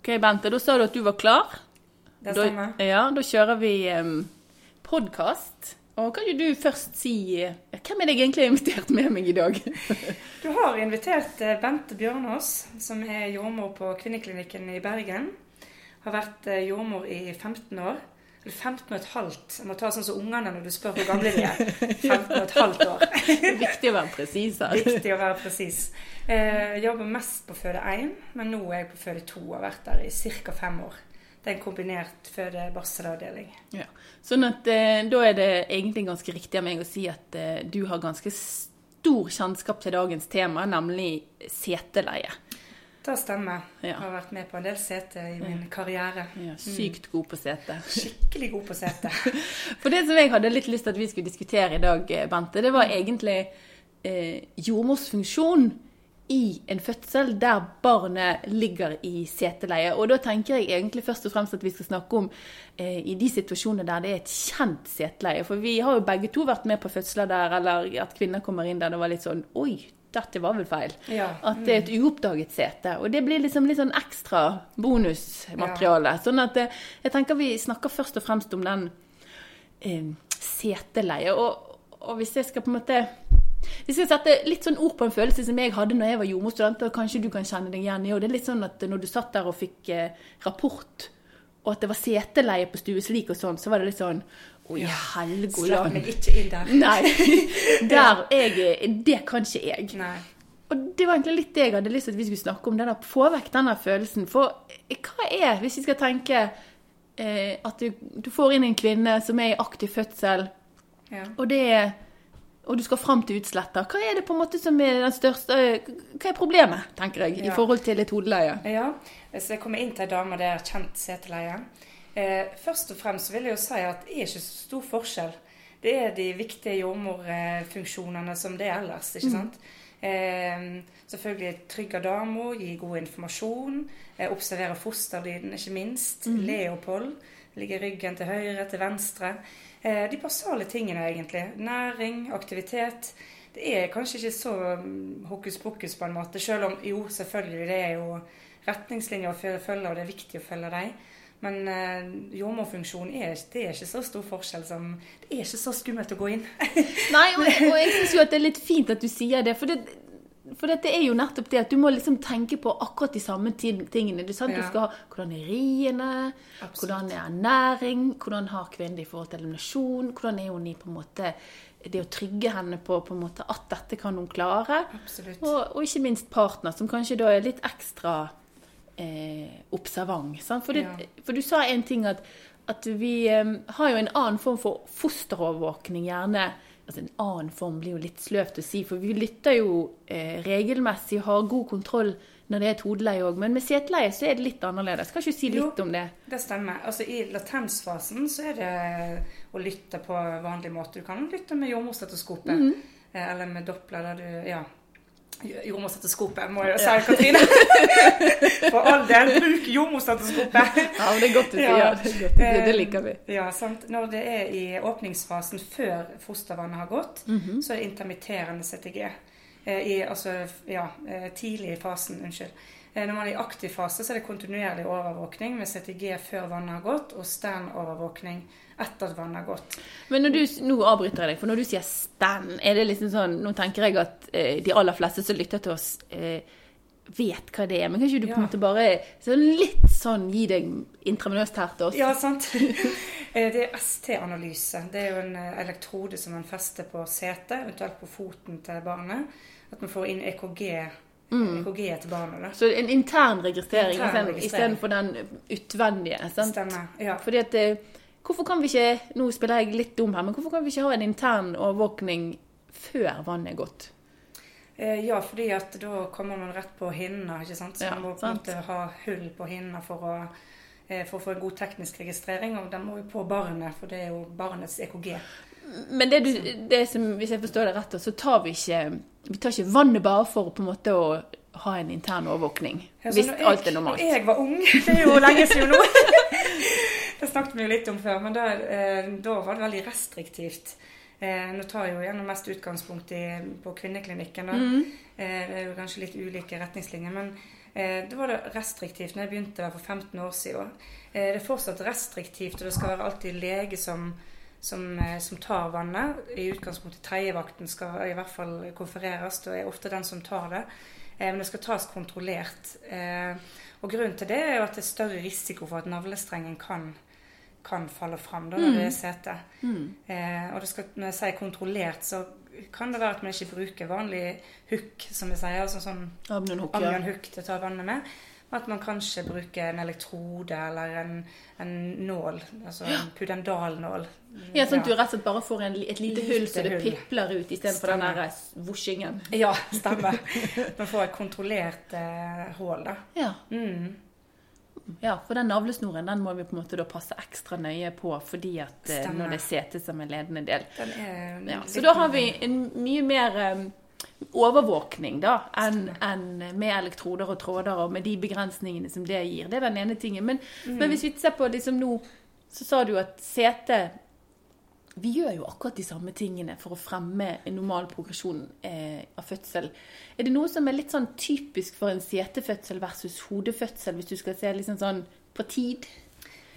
Ok, Bente, da sa du at du var klar. Det Da, ja, da kjører vi um, podkast. Og kan du først si Hvem er det jeg egentlig har invitert med meg i dag? Du har invitert eh, Bente Bjørnås, som er jordmor på Kvinneklinikken i Bergen. Har vært eh, jordmor i 15 år. Eller 15 og et halvt. Jeg må ta sånn som ungene når du spør hvor gamle de er. 15 og et halvt år. Viktig å være presis her. Viktig å være presis. Eh, jobber mest på føde 1, men nå er jeg på føde 2 og har vært der i ca. fem år. Det er en kombinert føde-barselavdeling. Ja. Sånn at eh, da er det egentlig ganske riktig av meg å si at eh, du har ganske stor kjennskap til dagens tema, nemlig seteleie. Det stemmer. Ja. Har vært med på en del sete i min karriere. Ja, sykt god på sete. Skikkelig god på sete. For det som jeg hadde litt lyst til at vi skulle diskutere i dag, eh, Bente, det var egentlig eh, jordmors funksjon i en fødsel der barnet ligger i seteleie. Og da tenker jeg egentlig først og fremst at vi skal snakke om eh, i de situasjonene der det er et kjent seteleie. For vi har jo begge to vært med på fødsler der, eller at kvinner kommer inn der det var litt sånn Oi, dette var vel feil. Ja. At det er et uoppdaget sete. Og det blir liksom litt sånn ekstra bonusmateriale. Sånn at eh, jeg tenker vi snakker først og fremst om den eh, seteleie. Og, og hvis jeg skal på en måte hvis jeg skal sette litt sånn ord på en følelse som jeg hadde når jeg var jordmorstudent, og kanskje du kan kjenne deg igjen i, og det er litt sånn at når du satt der og fikk eh, rapport, og at det var seteleie på stue slik og sånn, så var det litt sånn Oi, Slapp helgoland. meg ikke inn der. Nei. Der jeg Det kan ikke jeg. Nei. Og det var egentlig litt det jeg hadde lyst til at vi skulle snakke om. Den der, få vekk denne følelsen. For eh, hva er, hvis vi skal tenke eh, at du, du får inn en kvinne som er i aktiv fødsel, Ja. og, det er, og du skal fram til utsletter, hva er det på en måte som er den største Hva er problemet, tenker jeg, i forhold til et hodeleie? ja. Så jeg kommer inn til ei dame der kjent seteleie. Eh, først og fremst vil jeg jo si at det er ikke så stor forskjell. Det er de viktige jordmorfunksjonene som det er ellers, ikke sant. Eh, selvfølgelig trygge dama, gi god informasjon, eh, observere fosterlyden, ikke minst. Leopold. Ligge ryggen til høyre, til venstre. Eh, de basale tingene, egentlig. Næring, aktivitet. Det er kanskje ikke så mm, hokus pokus på en måte, selv om jo, selvfølgelig, det er jo retningslinjer å følge, og det er viktig å følge dem. Men eh, jordmorfunksjon er, det er ikke så stor forskjell som Det er ikke så skummelt å gå inn. Nei, og, og jeg syns jo at det er litt fint at du sier det. For det, for dette er jo nettopp det at du må liksom tenke på akkurat de samme tingene. Du? Ja. du skal ha hvordan er riene, Absolutt. hvordan er ernæring, hvordan har kvinnen det i forhold til eliminasjon, hvordan er hun i på en måte det å trygge henne på, på en måte at dette kan hun klare. Absolutt. Og, og ikke minst partner, som kanskje da er litt ekstra eh, observant. For, det, Ja. for du sa en ting at, at vi eh, har jo en annen form for fosterovervåkning, gjerne. Altså En annen form blir jo litt sløvt å si, for vi lytter jo eh, regelmessig har god kontroll når det er et hodeleie òg. Men med seteleie så er det litt annerledes. Kan ikke du si litt Jo. om det? Det stemmer. Altså I latensfasen så er det å lytte på vanlig måte. Du kan lytte med jordmorstetoskopet. Mm. Eller med Doppler der du Ja. Jordmorstetoskopet, må jeg jo si, Katrine. For all del, bruk jordmorstetoskopet. Ja, men Det er godt du ja. gjør Det, det, det liker vi. Ja, sant. Når det er i åpningsfasen før fostervannet har gått, Mhm. så er det intermitterende CTG. Eh, I, altså, ja, eh, tidlig i fasen, unnskyld. Eh, Når man er i aktiv fase, så er det kontinuerlig overvåkning med CTG før vannet har gått, og stand-overvåkning etter at vannet har gått. Men du, nå avbryter jeg deg, for når du sier stand, er det liksom sånn Nå tenker jeg at eh, de aller fleste som lytter til oss, eh, vet hva det er. Men kan ikke du på en Ja. måte bare sånn litt sånn gi deg intravenøst her til oss? Ja, sant. Eh, Det er ST-analyse. Det er jo en eh, elektrode som man fester på setet, eventuelt på foten til barnet. At man får inn EKG. EKG til barnet. da. Så en intern registrering Intern registrering. istedenfor den utvendige. sant? Stemmer. Ja. Fordi at eh, Hvorfor kan vi ikke Nå spiller jeg litt dum her, men hvorfor kan vi ikke ha en intern overvåkning før vannet er gått? Eh, Ja, fordi at da kommer man rett på hinna, ikke sant. Så Ja, man må sant. ha hull på hinna for å, eh, for å få en god teknisk registrering. Og den må jo på barnet, for det er jo barnets EKG. Men det du, det som, hvis jeg forstår det rett, så tar vi ikke Vi tar ikke vannet bare for på en måte å ha en intern overvåkning. Ja, Hvis alt er normalt. Når jeg var ung, det er jo lenge siden nå Det snakket vi jo litt om før, men da, eh, da var det veldig restriktivt. Eh, nå tar jeg jo gjennom mest utgangspunkt i, på kvinneklinikken. Da. mm. Eh, det er jo kanskje litt ulike retningslinjer. Men Eh, da var det restriktivt når jeg begynte der for 15 år siden. Eh, det er fortsatt restriktivt, og det skal være alltid lege som, som, eh, som tar vannet. I utgangspunktet tredjevakten skal i hvert fall konfereres, og er ofte den som tar det. Eh, men det skal tas kontrollert. Eh, og grunnen til det er jo at det er større risiko for at navlestrengen kan kan falle fram da, når det er sete. Eh, og det skal, når jeg sier kontrollert, så kan det være at man ikke bruker vanlig hook, som vi sier. altså sånn Amnion-hook, ja. til å ta vannet med. At man kanskje bruker en elektrode eller en, en nål, altså en pudendalnål. Ja, sånn at du rett og slett bare får en, et lite hull så det Lite pipler ut, istedenfor den der vosjingen. Ja, stemmer. Man får et kontrollert eh, hull, da. Ja. Mm. Ja, for den navlesnoren den må vi på en måte passe ekstra nøye på, fordi at eh, Stemmer. når det er sete som en ledende del. Den Ja, så da har vi en mye mer eh, overvåkning da, enn en med elektroder og tråder og med de begrensningene som det gir. Det er den ene tingen. Men, Mm. men hvis vi ser på liksom nå, så sa du at sete Vi gjør jo akkurat de samme tingene for å fremme en normal progresjon eh, av fødsel. Er det noe som er litt sånn typisk for en setefødsel versus hodefødsel, hvis du skal se liksom sånn på tid?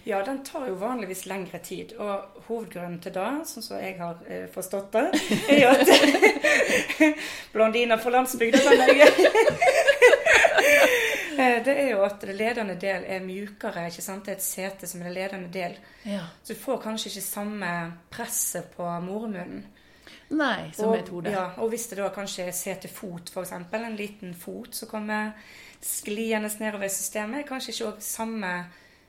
Ja, den tar jo vanligvis lengre tid. Og hovedgrunnen til det, sånn som jeg har eh, forstått det, er at Blondiner på landsbygda, Det er jo at det ledende del er mjukere. ikke sant? Det er et sete som er det ledende del. Ja. Så du får kanskje ikke samme presset på mormunnen. Nei, som og, et hode. Ja, og hvis det da kanskje er sete-fot, f.eks., en liten fot som kommer skliende nedover i systemet, kanskje ikke også samme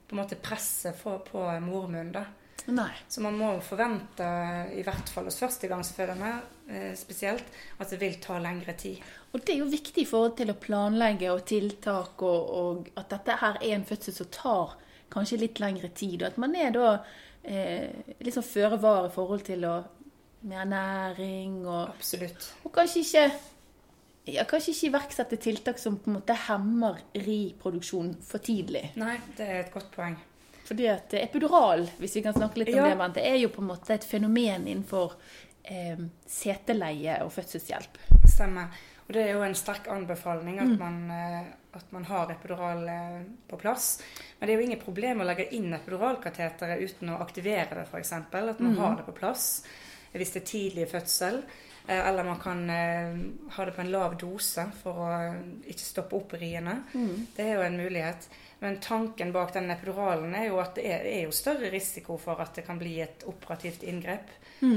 på en måte presset på, på mormunnen. da. Nei. Så man må forvente, i hvert fall hos førstegangsfødende eh, spesielt, at det vil ta lengre tid. Og det er jo viktig i forhold til å planlegge og tiltak, og, og at dette her er en fødsel som tar kanskje litt lengre tid. Og at man er da eh, litt sånn føre var i forhold til å med ernæring og, Absolutt. og kanskje ikke ja, kanskje ikke iverksette tiltak som på en måte hemmer riproduksjon for tidlig. Nei, det er et godt poeng. Fordi at epidural, hvis vi kan snakke litt om Ja. det, det er jo på en måte et fenomen innenfor eh, seteleie og fødselshjelp. Stemmer. Og det er jo en sterk anbefaling at, man, eh, at man har epidural eh, på plass. Men det er jo ingen problem å legge inn epiduralkateteret uten å aktivere det, f.eks. At man har det på plass hvis det er tidlig fødsel. eh, Eller man kan ha det på en lav dose for å ikke stoppe opp riene. Det er jo en mulighet. Men tanken bak den epiduralen er jo at det er, det er større risiko for at det kan bli et operativt inngrep,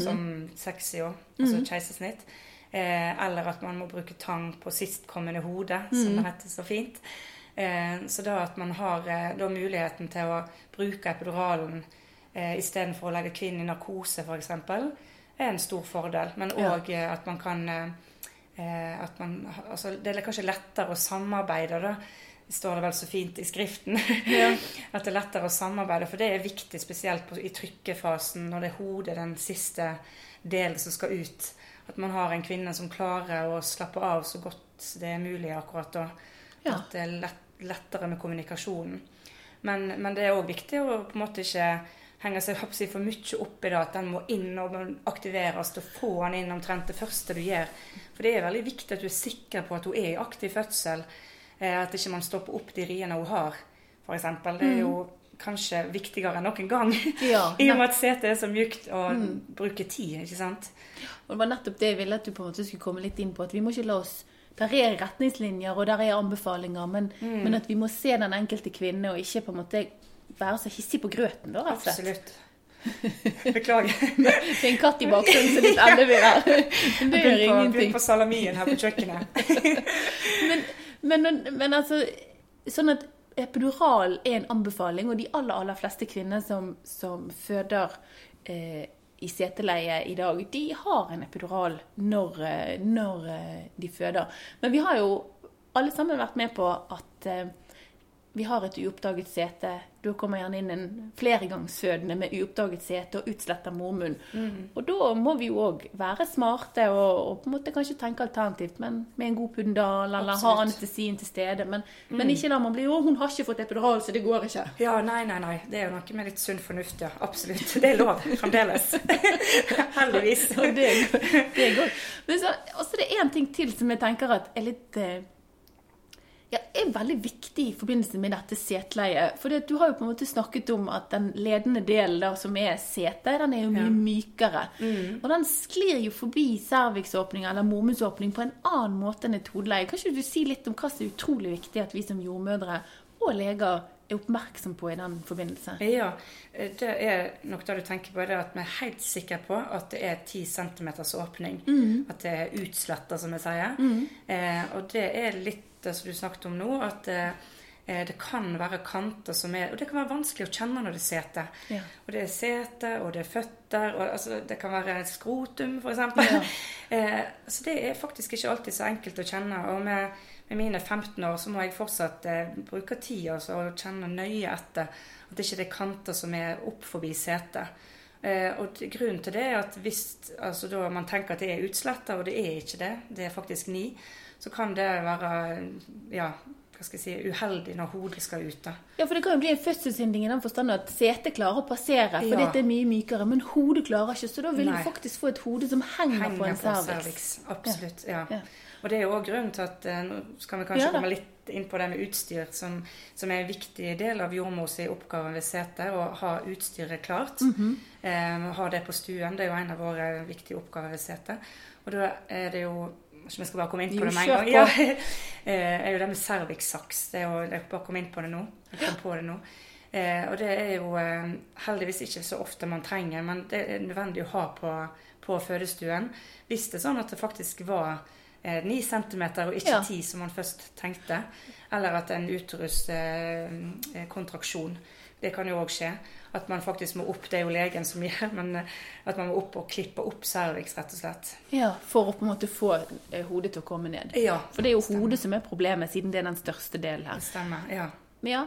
som sexio, altså keisersnitt. Eh, eller at man må bruke tang på sistkommende hode, som det heter så fint. Eh, så da at man har eh, da muligheten til å bruke epiduralen eh, istedenfor å legge kvinnen i narkose, f.eks., er en stor fordel. Men òg ja. at man kan eh, eh, at man, altså, Det er kanskje lettere å samarbeide, da. Står det vel så fint i skriften. at det er lettere å samarbeide. For det er viktig, spesielt på, i trykkefasen, når det er hodet, den siste delen som skal ut. At man har en kvinne som klarer å slappe av så godt det er mulig akkurat da. Ja. At det er lett, lettere med kommunikasjonen. Men, men det er òg viktig å på en måte ikke henge seg håper for mye opp i det at den må inn og aktiveres, aktiveres og få den inn omtrent det første du gjør. For det er veldig viktig at du er sikker på at hun er i aktiv fødsel. Eh, at ikke man stopper opp de riene hun har, f.eks. Det er jo kanskje viktigere enn noen gang. Ja, I og med at setet er så mjukt og bruker tid, ikke sant. Og det var nettopp det jeg ville at du på en måte skulle komme litt inn på. At vi må ikke la oss Der er retningslinjer og der er anbefalinger, men, Mm. men at vi må se den enkelte kvinne og ikke på en måte være så hissig på grøten, da, rett og slett. Absolutt. Beklager. Det er en katt i bakgrunnen som litt ellevill her. Det gjør ingenting. begynn på salamien her på kjøkkenet. Men, men, men altså Sånn at epidural er en anbefaling, og de aller, aller fleste kvinner som, som føder eh, i seteleie i dag, de har en epidural når, eh, når eh, de føder. Men vi har jo alle sammen vært med på at eh, vi har et uoppdaget sete. Da kommer gjerne inn en fleregangsfødende med uoppdaget sete og utsletter mormunn. Og da må vi jo òg være smarte og, og på en måte kanskje tenke alternativt, men med en god pundal, eller ha anestesien til stede. Men, men ikke la man bli 'Å, hun har ikke fått epidural, så det går ikke'. Ja, nei, nei, nei. Det er jo noe med litt sunn fornuft, ja. Absolutt. Det er lov fremdeles. Heldigvis. Og det, det er godt. Men så, også det er én ting til som jeg tenker at er litt eh, ja, er veldig viktig i forbindelse med dette seteleiet. For du har jo på en måte snakket om at den ledende delen da, som er setet, den er jo mye Ja. mykere. Og den sklir jo forbi cervixåpning eller mormunnsåpning på en annen måte enn et hodeleie. Kan ikke du si litt om hva som er utrolig viktig at vi som jordmødre og leger er oppmerksom på i den forbindelse? Ja, det er nok det du tenker på, det at vi er helt sikre på at det er 10 cm åpning. At det er utsletta, som vi sier. Eh, og det er litt det som du snakket om nå, at eh, eh, det kan være kanter som er Og det kan være vanskelig å kjenne når det er sete. Ja. Og det er sete, og det er føtter, og altså, det kan være skrotum, f.eks. Ja. eh, så det er faktisk ikke alltid så enkelt å kjenne. Og med, med mine 15 år så må jeg fortsatt eh, bruke tid altså, og kjenne nøye etter at det ikke er kanter som er opp forbi setet. Eh, og grunnen til det er at hvis altså, da man tenker at det er utsletta, og det er ikke det, det er faktisk ni, så kan det være ja, hva skal jeg si, uheldig når hodet skal ut. da. Ja, for det kan jo bli en fødselshindring i den forstand at setet klarer å passere, for Ja. dette er mye mykere, men hodet klarer ikke, så da vil Nei. du faktisk få et hode som henger, Henger på en cervix. Absolutt. Ja. Ja. Og det er jo òg grunnen til at eh, Nå skal vi kanskje Ja komme litt inn på det med utstyr, som, som er en viktig del av jordmors oppgave ved setet. Å ha utstyret klart. Mhm. eh, ha det på stuen. Det er jo en av våre viktige oppgaver ved setet. Og da er det jo Ikke om jeg skal bare komme inn på Jo, det med en gang. Ja, eh, er jo det med cervix-saks. Er jeg bare kom inn på det nå. Jeg kom på det nå. Eh, og det er jo eh, heldigvis ikke så ofte man trenger, men det er nødvendig å ha på, på fødestuen. Hvis det er sånn at det faktisk var eh, 9 cm og ikke Ja. 10 som man først tenkte, eller at en uteruskontraksjon det kan jo òg skje. At man faktisk må opp. Det er jo legen som gjør, men eh, at man må opp og klippe opp cervix, rett og slett. Ja, for å på en måte få eh, hodet til å komme ned. Ja, For det er jo hodet som er problemet, siden det er den største delen her. det stemmer. Ja. Men ja,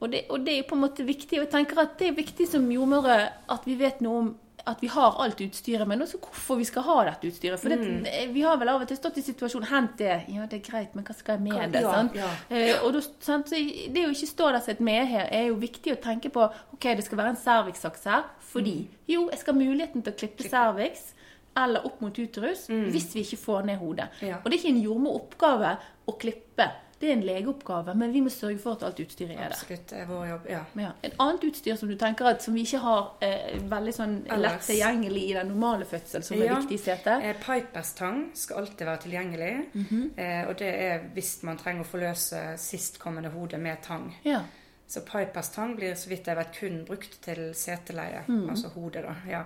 og det, og det er jo på en måte viktig. Og jeg tenker at det er viktig som jordmødre at vi vet noe om at vi har alt utstyret, men også hvorfor vi skal ha dette utstyret. For det, Mm. det- vi har vel av og til stått i situasjonen Hent det. Ja, det er greit, men hva skal jeg med Hva- det? ja, sant? ja. Eh, og da, sant? Så det å ikke stå der som et med her, er jo viktig å tenke på ok, det skal være en cervixsaks her, fordi Mm. jo, jeg skal ha muligheten til å klippe cervix eller opp mot uterus hvis vi ikke får ned hodet. Mm. Og det er ikke en jordmoroppgave å klippe. Det er en legeoppgave, men vi må sørge for at alt utstyret er der. Absolutt. Det er vår jobb. Ja. Ja. En annet utstyr som du tenker at som vi ikke har eh, veldig sånn lett tilgjengelig i den normale fødsel, som er viktig i setet. Eh, Pipers tang skal alltid være tilgjengelig. Mhm. eh, og det er hvis man trenger å forløse sistkommende hode med tang. Ja. Så Pipers tang blir så vidt jeg vet kun brukt til seteleie, Mhm. altså hodet, da. Ja.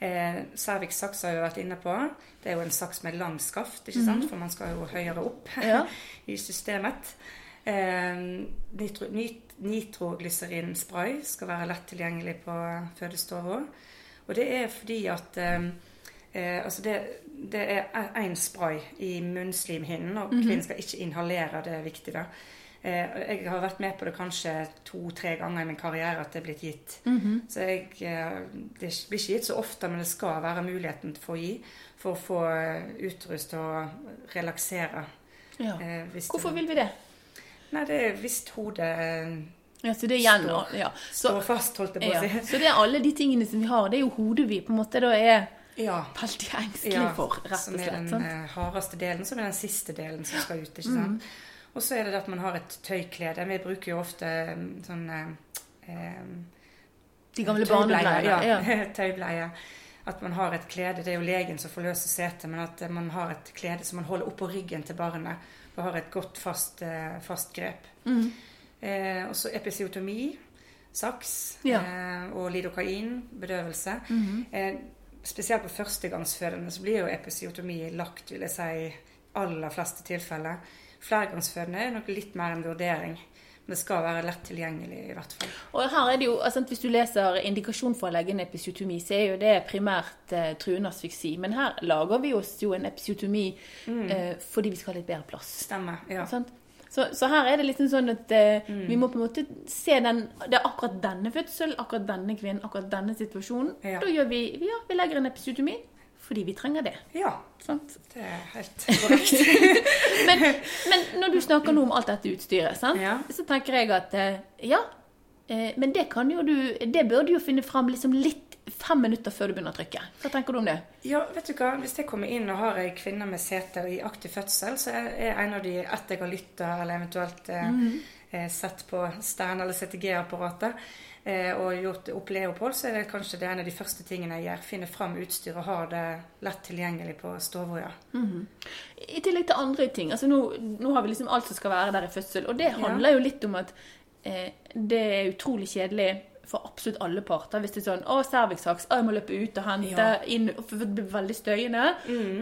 Eh, Cervix saks har vi vært inne på. Det er jo en saks med lang skaft, ikke sant? for man skal jo høyere opp Mhm. Ja. i systemet. Eh, nitro, nit, nitroglycerinspray skal være lett tilgjengelig på fødestua. Og det er fordi at eh, eh, altså det, det er én spray i munnslimhinnen, og kvinnen skal ikke inhalere. Det er viktig, da. Eh, jeg har vært med på det kanskje to-tre ganger i min karriere at det er blitt gitt. Så jeg, eh, det blir ikke gitt så ofte, men det skal være muligheten for å gi for å få utrust og relaksere. ja. eh, Hvorfor det, vil vi det? Nei, det er hvis hodet Ja, så det er igjen Står- ja. Så, står fast, holdt jeg på å si. så det er alle de tingene som vi har. Det er jo hodet vi på en måte da er Ja. veldig engstelig ja for, rett som er den sant? hardeste delen, som er den siste delen som skal ut. ikke Mm. Og så er det at man har et tøyklede. Vi bruker jo ofte eh, sånn eh, eh, De gamle barnebleiene. Ja. Ja, tøybleie. At man har et klede. Det er jo legen som forløser setet, men at man har et klede som man holder oppå ryggen til barnet. Og har et godt, fast, eh, fast grep. Mm. Eh, og så episiotomi, saks Ja. eh, og lidokain, bedøvelse. Mhm. Eh, spesielt på førstegangsfødende så blir jo episiotomi lagt, vil jeg si, i aller fleste tilfeller. Flergangsfødende er nok litt mer en vurdering. Men det skal være lett tilgjengelig, i hvert fall. Og her er det jo, altså Hvis du leser indikasjon for å legge en episiotomi, så er jo det primært eh, truende asfyksi. Men her lager vi oss jo en episiotomi eh, fordi vi skal ha litt bedre plass. Stemmer. Ja. Sånn? Så, så her er det liksom sånn at eh, Mm. vi må på en måte se den Det er akkurat denne fødselen, akkurat denne kvinnen, akkurat denne situasjonen. Ja. Da gjør vi ja, vi legger en episiotomi fordi vi trenger det. ja. Sant? Det er helt korrekt. Men, men når du snakker nå om alt dette utstyret, sant? Ja. så tenker jeg at eh, ja, eh, men det kan jo du Det bør du jo finne fram liksom litt fem minutter før du begynner å trykke. Hva tenker du om det? Ja, vet du hva? Hvis jeg kommer inn og har ei kvinne med seter i aktiv fødsel, så er en av de etter jeg har lytta eller eventuelt eh, eh, sett på Stern eller CTG-apparatet og gjort opp Leopold, så er det kanskje det en av de første tingene jeg gjør. Finne fram utstyr og ha det lett tilgjengelig på stua. Ja. I tillegg til andre ting. altså Nå, nå har vi liksom alt som skal være der i fødsel. Og det handler jo litt om at eh, det er utrolig kjedelig for absolutt alle parter. Hvis det er sånn 'Å, cervixsaks. Å, jeg må løpe ut og hente Ja. Mm. inn.' For det blir veldig støyende.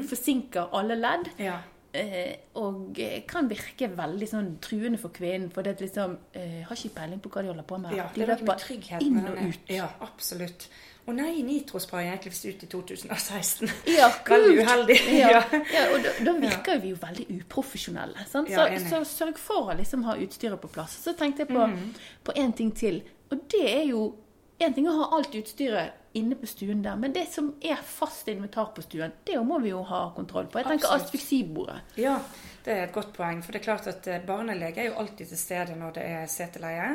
Forsinker alle ledd. Ja. Eh, og eh, kan virke veldig sånn truende for kvinnen. For det er liksom eh, Har ikke peiling på hva de holder på med. ja, de det er noe med løper trygghet inn og ut. Ja, absolutt. Og nei, nitrospray er egentlig visst ut i 2016. Ja, Veldig uheldig. Ja, Ja. og da, da virker ja. vi jo veldig uprofesjonelle. Sant? Så, ja, så sørg for å liksom ha utstyret på plass. Så tenkte jeg på, én mm. en ting til. Og det er jo En ting å ha alt utstyret inne på stuen der, men det som er fast inventar på stuen, det må vi jo ha kontroll på. Jeg tenker asfyksibordet. Ja, det er et godt poeng. For det er klart at eh, barnelege er jo alltid til stede når det er seteleie.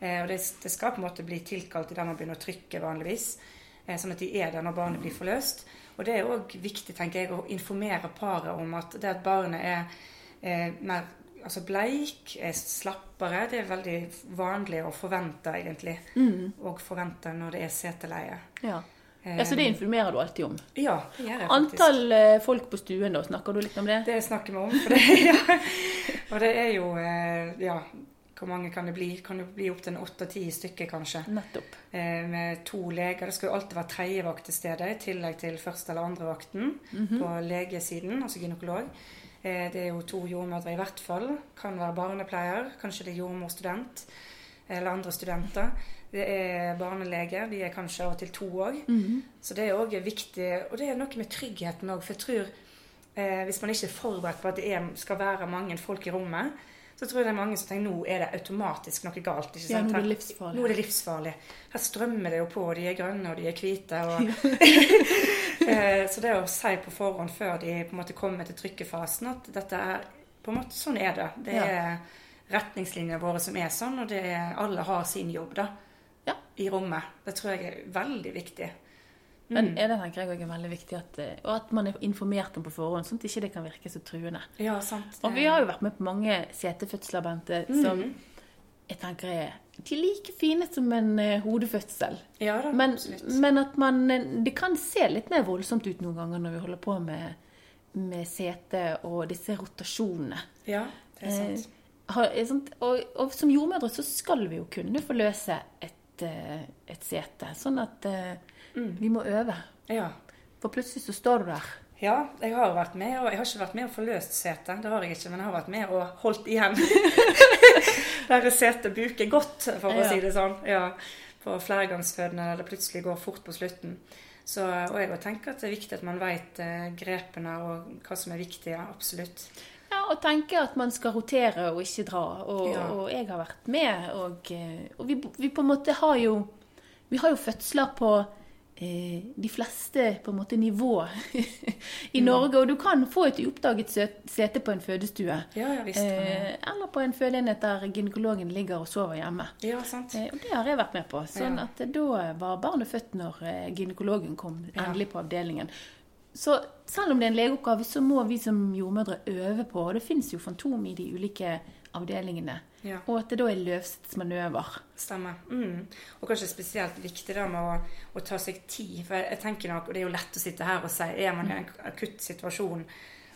Eh, og det, det skal på en måte bli tilkalt idet man begynner å trykke vanligvis. Eh, sånn at de er der når barnet blir forløst. Og det er òg viktig tenker jeg, å informere paret om at det at barnet er eh, mer altså bleik, er slappere, det er veldig vanlig å forvente, egentlig. Og forvente når det er seteleie. Ja. Eh, ja, Så det informerer du alltid om. Ja, det gjør jeg faktisk. Antall eh, folk på stuen, da, snakker du litt om det? Det snakker vi om. For det, ja. Og det er jo eh, Ja, hvor mange kan det bli? Kan det bli opptil åtte-ti stykker, kanskje? Nettopp. Eh, med to leger. Det skal jo alltid være tredje vakt til stede, i tillegg til første eller andre vakten på legesiden, altså gynekolog. Eh, det er jo to jordmødre i hvert fall. Kan være barnepleier, kanskje det er jordmorstudent eller andre studenter. Det er barnelege, de er kanskje av og til to òg. Så det er òg viktig. Og det er noe med tryggheten òg, for jeg tror eh, hvis man ikke er forberedt på at det er, skal være mange folk i rommet, så tror jeg det er mange som tenker nå er det automatisk noe galt. Ikke Ja, nå er det livsfarlig. Nå er det livsfarlig. Her strømmer det jo på, og de er grønne og de er hvite. Og Eh, så det å si på forhånd før de på en måte kommer til trykkefasen at dette er på en måte Sånn er det. Det Ja. er retningslinjene våre som er sånn, og det er, alle har sin jobb da, Ja. i rommet. Det tror jeg er veldig viktig. Men ja, det tenker jeg også er veldig viktig at, eh, og at man er informert om på forhånd, sånn at ikke det kan virke så truende. Ja, sant. Og vi har jo vært med på mange setefødsler, Bente, som jeg tenker er de like fine som en eh, hodefødsel. Ja da, Men, men at man eh, Det kan se litt mer voldsomt ut noen ganger når vi holder på med, med sete og disse rotasjonene. Ja, det er sant. Eh, har? Og, og som jordmødre så skal vi jo kunne forløse et, et sete. Sånn at mm. vi må øve. Ja. For plutselig så står du der. Ja, jeg har vært med, og jeg har ikke vært med og forløst setet. Det har jeg ikke, men jeg har vært med og holdt igjen. Der setet buker godt, for å Ja. si det sånn. Ja, på flergangsfødende der det plutselig går fort på slutten. Så, og jeg tenker at det er viktig at man vet eh, grepene og hva som er viktig. Ja, absolutt. Og tenke at man skal rotere og ikke dra. Og, Ja. og jeg har vært med, og, eh, og vi, vi på en måte har jo Vi har jo fødsler på eh, de fleste på en måte nivå i Norge. Og du kan få et uoppdaget sete på en fødestue. Ja, ja visst. Eh, eller på en fødeenhet der gynekologen ligger og sover hjemme. Ja, sant. Eh, og det har jeg vært med på. Sånn at eh, da var barnet født når eh, gynekologen kom endelig på avdelingen. Så selv om det er en legeoppgave, så må vi som jordmødre øve på, og det fins jo fantom i de ulike avdelingene. Ja. Og at det da er manøver. Stemmer. Mm. Og kanskje spesielt viktig da med å, å ta seg tid. For jeg, jeg tenker nok, og det er jo lett å sitte her og si, er man i en akutt situasjon,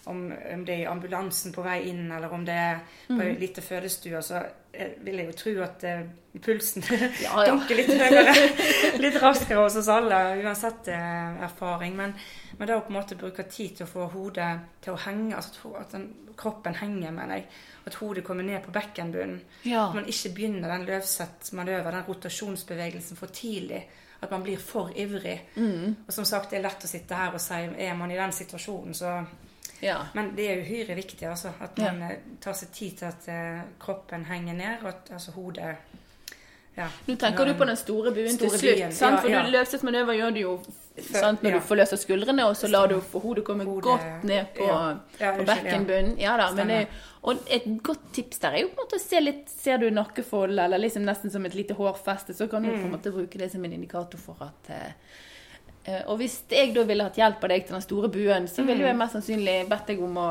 om, om det er i ambulansen på vei inn, eller om det er på ei en lite fødestue, så eh, vil jeg jo tro at uh, pulsen Ja, ja. dunker litt høyere, litt raskere hos oss alle, uansett uh, erfaring. Men, men det å på en måte bruke tid til å få hodet til å henge, altså at den, kroppen henger, mener jeg. At hodet kommer ned på bekkenbunnen. Ja. At man ikke begynner den løvsettmanøver, den rotasjonsbevegelsen, for tidlig. At man blir for ivrig. Mm. Og som sagt, det er lett å sitte her og si er man i den situasjonen, så ja. Men det er uhyre viktig, altså. At man ja. tar seg tid til at eh, kroppen henger ned, og at altså, hodet ja. Nå tenker du på den store buen til slutt, sant? for ja. du løsesmanøver gjør du jo sant? når ja. du forløser skuldrene, og så lar du hodet komme Hodet- godt ned på, ja. Ja, på ja. bekkenbunnen. Ja da, men det, og et godt tips der er jo på en måte å se litt Ser du nakkefold, eller liksom nesten som et lite hårfeste, så kan du på Mm. en måte bruke det som en indikator for at eh, eh, Og hvis jeg da ville hatt hjelp av deg til den store buen, så ville jo jeg mest sannsynlig bedt deg om å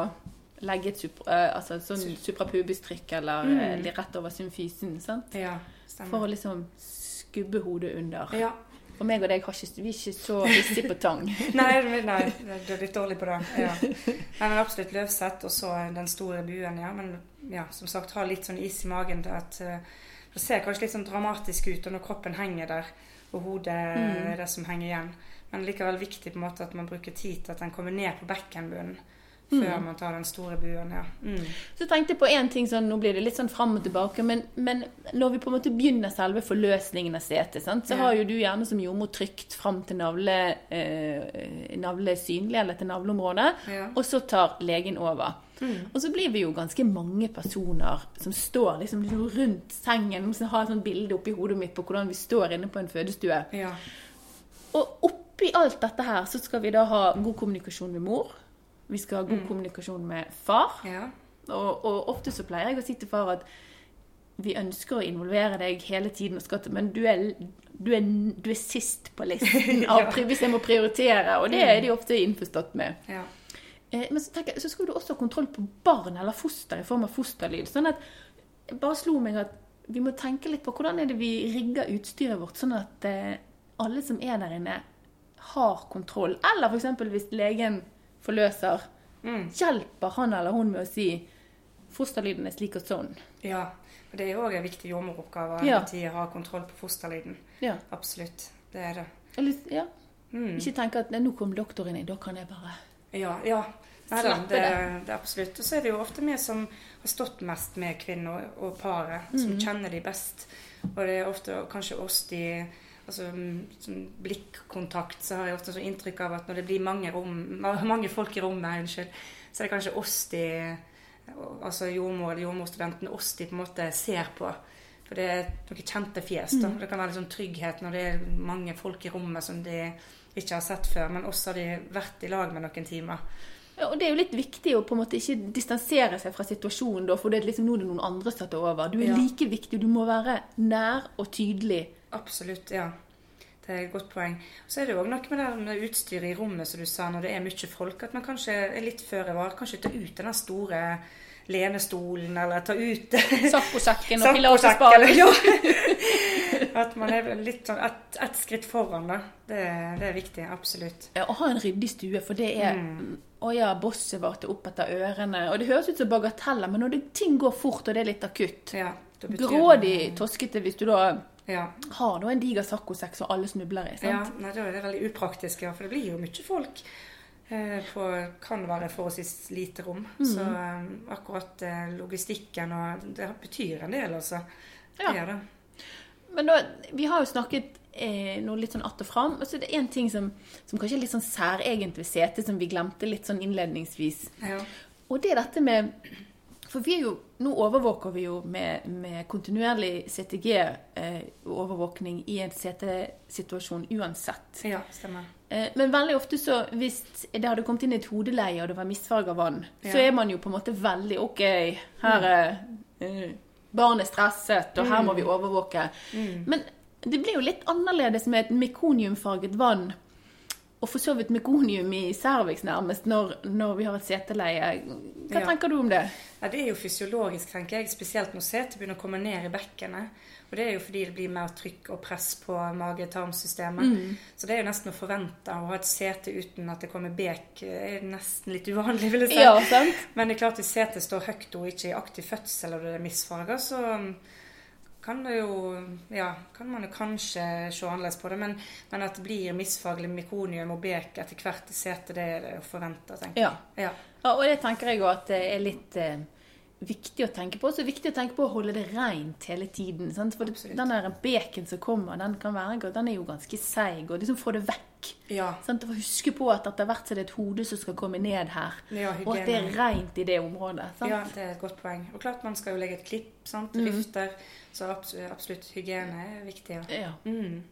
legge et supra, eh, altså sånn suprapubistrykk eller mm. rett over symfysen. sant? Ja, For å liksom skubbe hodet under. Ja. Og meg og deg har ikke, vi er ikke så hissige på tang. Nei, nei, du er litt dårlig på det. Ja. Men absolutt løvsett, og så den store buen, ja. Men ja, som sagt, ha litt sånn is i magen til at eh, Det ser kanskje litt sånn dramatisk ut og når kroppen henger der, og hodet er det som henger igjen. Men likevel viktig på en måte at man bruker tid til at den kommer ned på bekkenbunnen før man tar den store buen, ja. Mm. Så tenkte jeg på en ting sånn, Nå blir det litt sånn fram og tilbake, men, men når vi på en måte begynner selve forløsningen av setet, sant, så Ja. har jo du gjerne som jordmor trykt fram til navle, eh, navle synlig, eller til navleområdet, Ja. og så tar legen over. Og så blir vi jo ganske mange personer som står liksom, liksom rundt sengen, som har et sånt bilde oppi hodet mitt på hvordan vi står inne på en fødestue. ja. Og oppi alt dette her så skal vi da ha god kommunikasjon med mor. Vi skal ha god kommunikasjon med far. Ja. Og, og ofte så pleier jeg å si til far at vi ønsker å involvere deg hele tiden, skal men du er, du, er, du er sist på listen av, pri- hvis jeg må prioritere. Og det er de ofte innforstått med. ja. Eh, Men så, jeg, så skal du også ha kontroll på barn eller foster i form av fosterlyd. Sånn at bare slo meg at vi må tenke litt på hvordan er det vi rigger utstyret vårt, sånn at eh, alle som er der inne, har kontroll. Eller f.eks. hvis legen forløser, Mm. hjelper han eller hun med å si fosterlyden er slik og sånn. ja. Og det er jo òg en viktig jordmoroppgave Ja. at de har kontroll på fosterlyden. Ja. Absolutt. Det er det. Eller, ja. Mm. Ikke tenke at nå kom doktoren inn, da kan jeg bare Ja, ja. Nei, da, det, det. er absolutt. Og så er det jo ofte vi som har stått mest med kvinner og, paret, som Mhm. kjenner de best. Og det er ofte kanskje oss de Altså mm, blikkontakt, så har jeg ofte så inntrykk av at når det blir mange, rom, mange folk i rommet, unnskyld, så er det kanskje oss de Altså jordmor eller jordmorstudenten, oss de på en måte ser på. For det er noen kjente fjes. da. Mhm. Det kan være sånn trygghet når det er mange folk i rommet som de ikke har sett før. Men også har de vært i lag med noen timer. Ja, og det er jo litt viktig å på en måte ikke distansere seg fra situasjonen, da, for det er liksom nå er noen andre som tar over. Du er Ja. like viktig, du må være nær og tydelig. Absolutt, ja. Det er et godt poeng. Så er det òg noe med det med utstyret i rommet, som du sa, når det er mye folk, at man kanskje er litt føre var. Kanskje ta ut den store lenestolen, eller ta ut Sakkosekken og pilatesballen. ja. At man er litt sånn ett et skritt foran, da. Det, det er viktig. Absolutt. Ja, Å ha en ryddig stue, for det er Mm. Å ja, bosset varte opp etter ørene. Og det høres ut som bagateller, men når det, ting går fort, og det er litt akutt Ja, Grådig toskete hvis du da Ja. har da en diger saccosekk som alle snubler i. ja. sant? Nei, da er det veldig upraktisk, ja. For det blir jo mye folk. eh, På kan være forholdsvis lite rom. Så eh, akkurat eh, logistikken og Det betyr en del, altså. Ja. Det det. Men da, vi har jo snakket eh, noe litt sånn att og fram. Og så er det én ting som, som kanskje er litt sånn særegent ved setet, som vi glemte litt sånn innledningsvis. Ja. Og det er dette med For vi er jo, nå overvåker vi jo med, med kontinuerlig CTG-overvåkning i en CT-situasjon uansett. ja, stemmer. Eh, Men veldig ofte så, hvis det hadde kommet inn et hodeleie, og det var misfarga vann, så er man jo på en måte veldig OK, her er eh, barnet stresset, og her må vi overvåke. Men det blir jo litt annerledes med et mekoniumfarget vann, og for så vidt mekonium i cervix nærmest, når, når vi har et seteleie. Hva Ja. tenker du om det? Ja, Det er jo fysiologisk, tenker jeg, spesielt når setet begynner å komme ned i bekkenet. Og det er jo fordi det blir mer trykk og press på mage-tarmsystemet. Så det er jo nesten å forvente å ha et sete uten at det kommer bek. er nesten litt uvanlig, vil jeg si. Ja, sant? Men det er klart hvis setet står høyt og ikke i aktiv fødsel og det er misfarga, så kan det jo Ja, kan man jo kanskje se annerledes på det. Men, men at det blir misfaglig mekonium og bek etter hvert i setet, det er det å forvente, tenker jeg. Ja. Ja. Ja, og det tenker jeg jo at det er litt eh, viktig å tenke på. Så viktig å tenke på å holde det rent hele tiden. Sant? For Absolutt. den der beken som kommer, den, kan være, den er jo ganske seig. Og liksom få det vekk. Ja. Sant? Og huske på at etter hvert så er det et hode som skal komme ned her. Ja, og at det er rent i det området. Sant? ja, det er et godt poeng. Og klart man skal jo legge et klipp, sant? Mm. vifter. Så absolutt hygiene er viktig. Ja. Ja. Mm.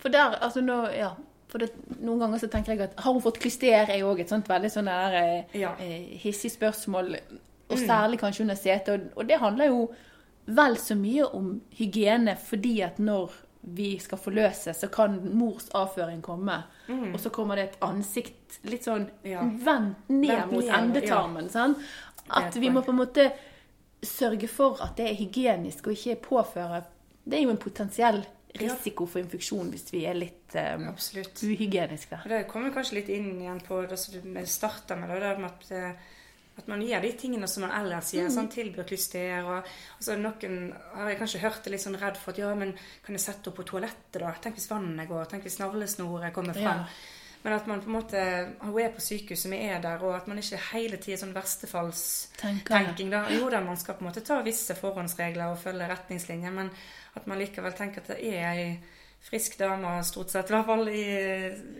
For der, altså nå, ja. For det, noen ganger så tenker jeg at har hun fått klyster, er jo òg et sånt veldig sånn der eh, Ja. eh, hissig spørsmål. Og Mm. særlig kanskje under setet. Og, det handler jo vel så mye om hygiene, fordi at når vi skal forløse, så kan mors avføring komme. Og så kommer det et ansikt litt sånn Mm. Ja. vendt ned Vendt mot ned, ja. endetarmen. sant? er At vi må på en måte sørge for at det er hygienisk, og ikke påføre Det er jo en potensiell risiko for infeksjon hvis vi er litt um, uhygieniske. Det kommer kanskje litt inn igjen på det som vi starta med, det der med at, eh, at man gjør de tingene som man ellers gjør. sånn Tilbyr klyster og så Noen har jeg kanskje hørt det litt sånn redd for at ja, men kan jeg sette opp på toalettet, da? Tenk hvis vannet går? Tenk hvis navlesnoret kommer fram? Ja. Men at man på en måte Hun er på sykehuset, vi er der, og at man ikke hele tida sånn verstefallstenking. Da. Jo da, man skal på en måte ta visse forhåndsregler og følge retningslinjer, men at man likevel tenker at det er ei frisk dame, stort sett, i hvert fall i,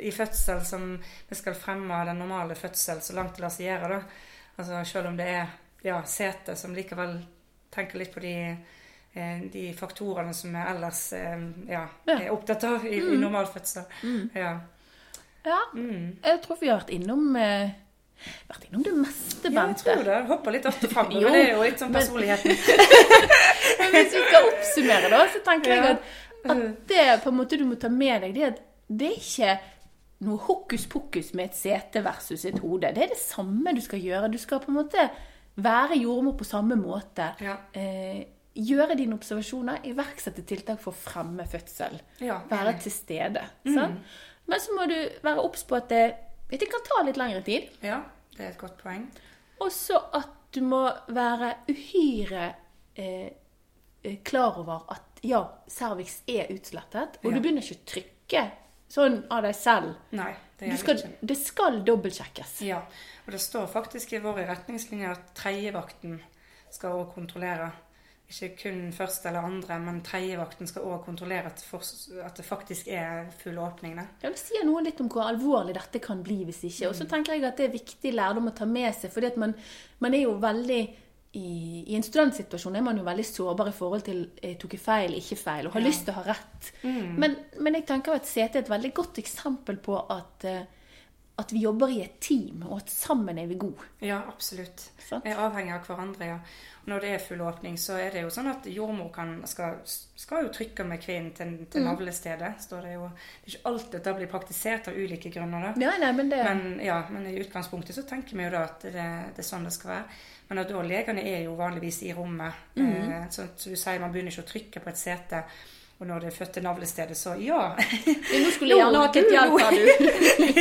i fødsel, som vi skal fremme den normale fødsel så langt det lar seg gjøre. da. Altså Selv om det er ja, sete som likevel tenker litt på de eh, de faktorene som vi ellers eh, ja, Ja. er opptatt av i, i normalfødsel. Mm. Ja. Ja, Mm. jeg tror vi har vært innom eh, vært innom det meste, Ja, jeg tror det. Hopper litt opp og fram. Jo, Men det er jo litt sånn personligheten. Men hvis vi skal oppsummere, da, så tenker jeg at, at det på en måte du må ta med deg, det er at det er ikke noe hokus pokus med et sete versus et hode. Det er det samme du skal gjøre. Du skal på en måte være jordmor på samme måte. Ja. Eh, gjøre dine observasjoner, iverksette tiltak for å fremme fødsel. Ja, Være til stede. Sant? Men så må du være obs på at det, det kan ta litt lengre tid. Ja, det er et godt poeng. Og så at du må være uhyre eh, klar over at ja, cervix er utslettet, og Ja. du begynner ikke å trykke sånn av deg selv. Nei, det skal, det skal dobbeltsjekkes. Ja, og det står faktisk i våre retningslinjer at tredjevakten skal òg kontrollere. Ikke kun første eller andre, men tredjevakten skal òg kontrollere at, for, at det faktisk er full åpning. Da. Ja, Det sier noe litt om hvor alvorlig dette kan bli hvis ikke. Og så tenker jeg at det er viktig lærdom å ta med seg, fordi at man, man er jo veldig i, I en studentsituasjon er man jo veldig sårbar i forhold til eh, tok jeg feil, ikke feil, og har Ja. lyst til å ha rett. Men, men jeg tenker at CT er et veldig godt eksempel på at, eh, at vi jobber i et team, og at sammen er vi gode. Ja, absolutt. vi Er avhengig av hverandre, ja. Når det er full åpning, så er det jo sånn at jordmor kan, skal, skal jo trykke med kvinnen til, til navlestedet. Står det, jo. det er ikke alltid det blir praktisert av ulike grunner. da. Nei, nei, men det Men, ja, men i utgangspunktet så tenker vi jo da at det, det er sånn det skal være. Men at da legene er jo vanligvis i rommet. eh, sånn så du sier man begynner ikke å trykke på et sete. Og når det er født til navlestedet, så ja. Nå skulle jeg gjerne hatt litt hjelp sa du.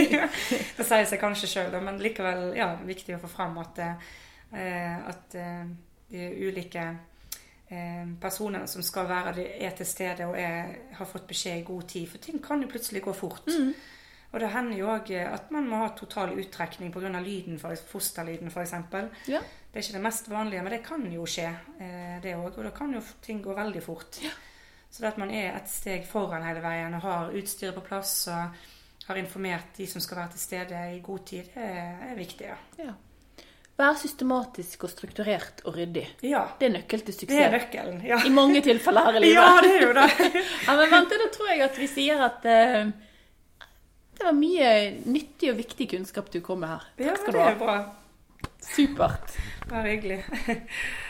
det sier seg kanskje sjøl, men likevel ja, viktig å få fram at, eh, at eh, de ulike personene som skal være det, er til stede og er, har fått beskjed i god tid. For ting kan jo plutselig gå fort. Og det hender jo òg at man må ha total uttrekning pga. lyden, for, fosterlyden f.eks. Ja. Det er ikke det mest vanlige, men det kan jo skje, eh, det òg. Og da kan jo ting gå veldig fort. Så det at man er et steg foran hele veien og har utstyret på plass og har informert de som skal være til stede i god tid, det er, viktig. Ja. Ja. Være systematisk og strukturert og ryddig. ja. Det er nøkkel til suksess. Det er nøkkelen. Ja. I mange tilfeller her i livet. ja, det er jo det. Ja, men vent, da tror jeg at vi sier at eh, det var mye nyttig og viktig kunnskap du kom med her. Ja, Takk skal det er ha. bra. Supporte. Pas réglé.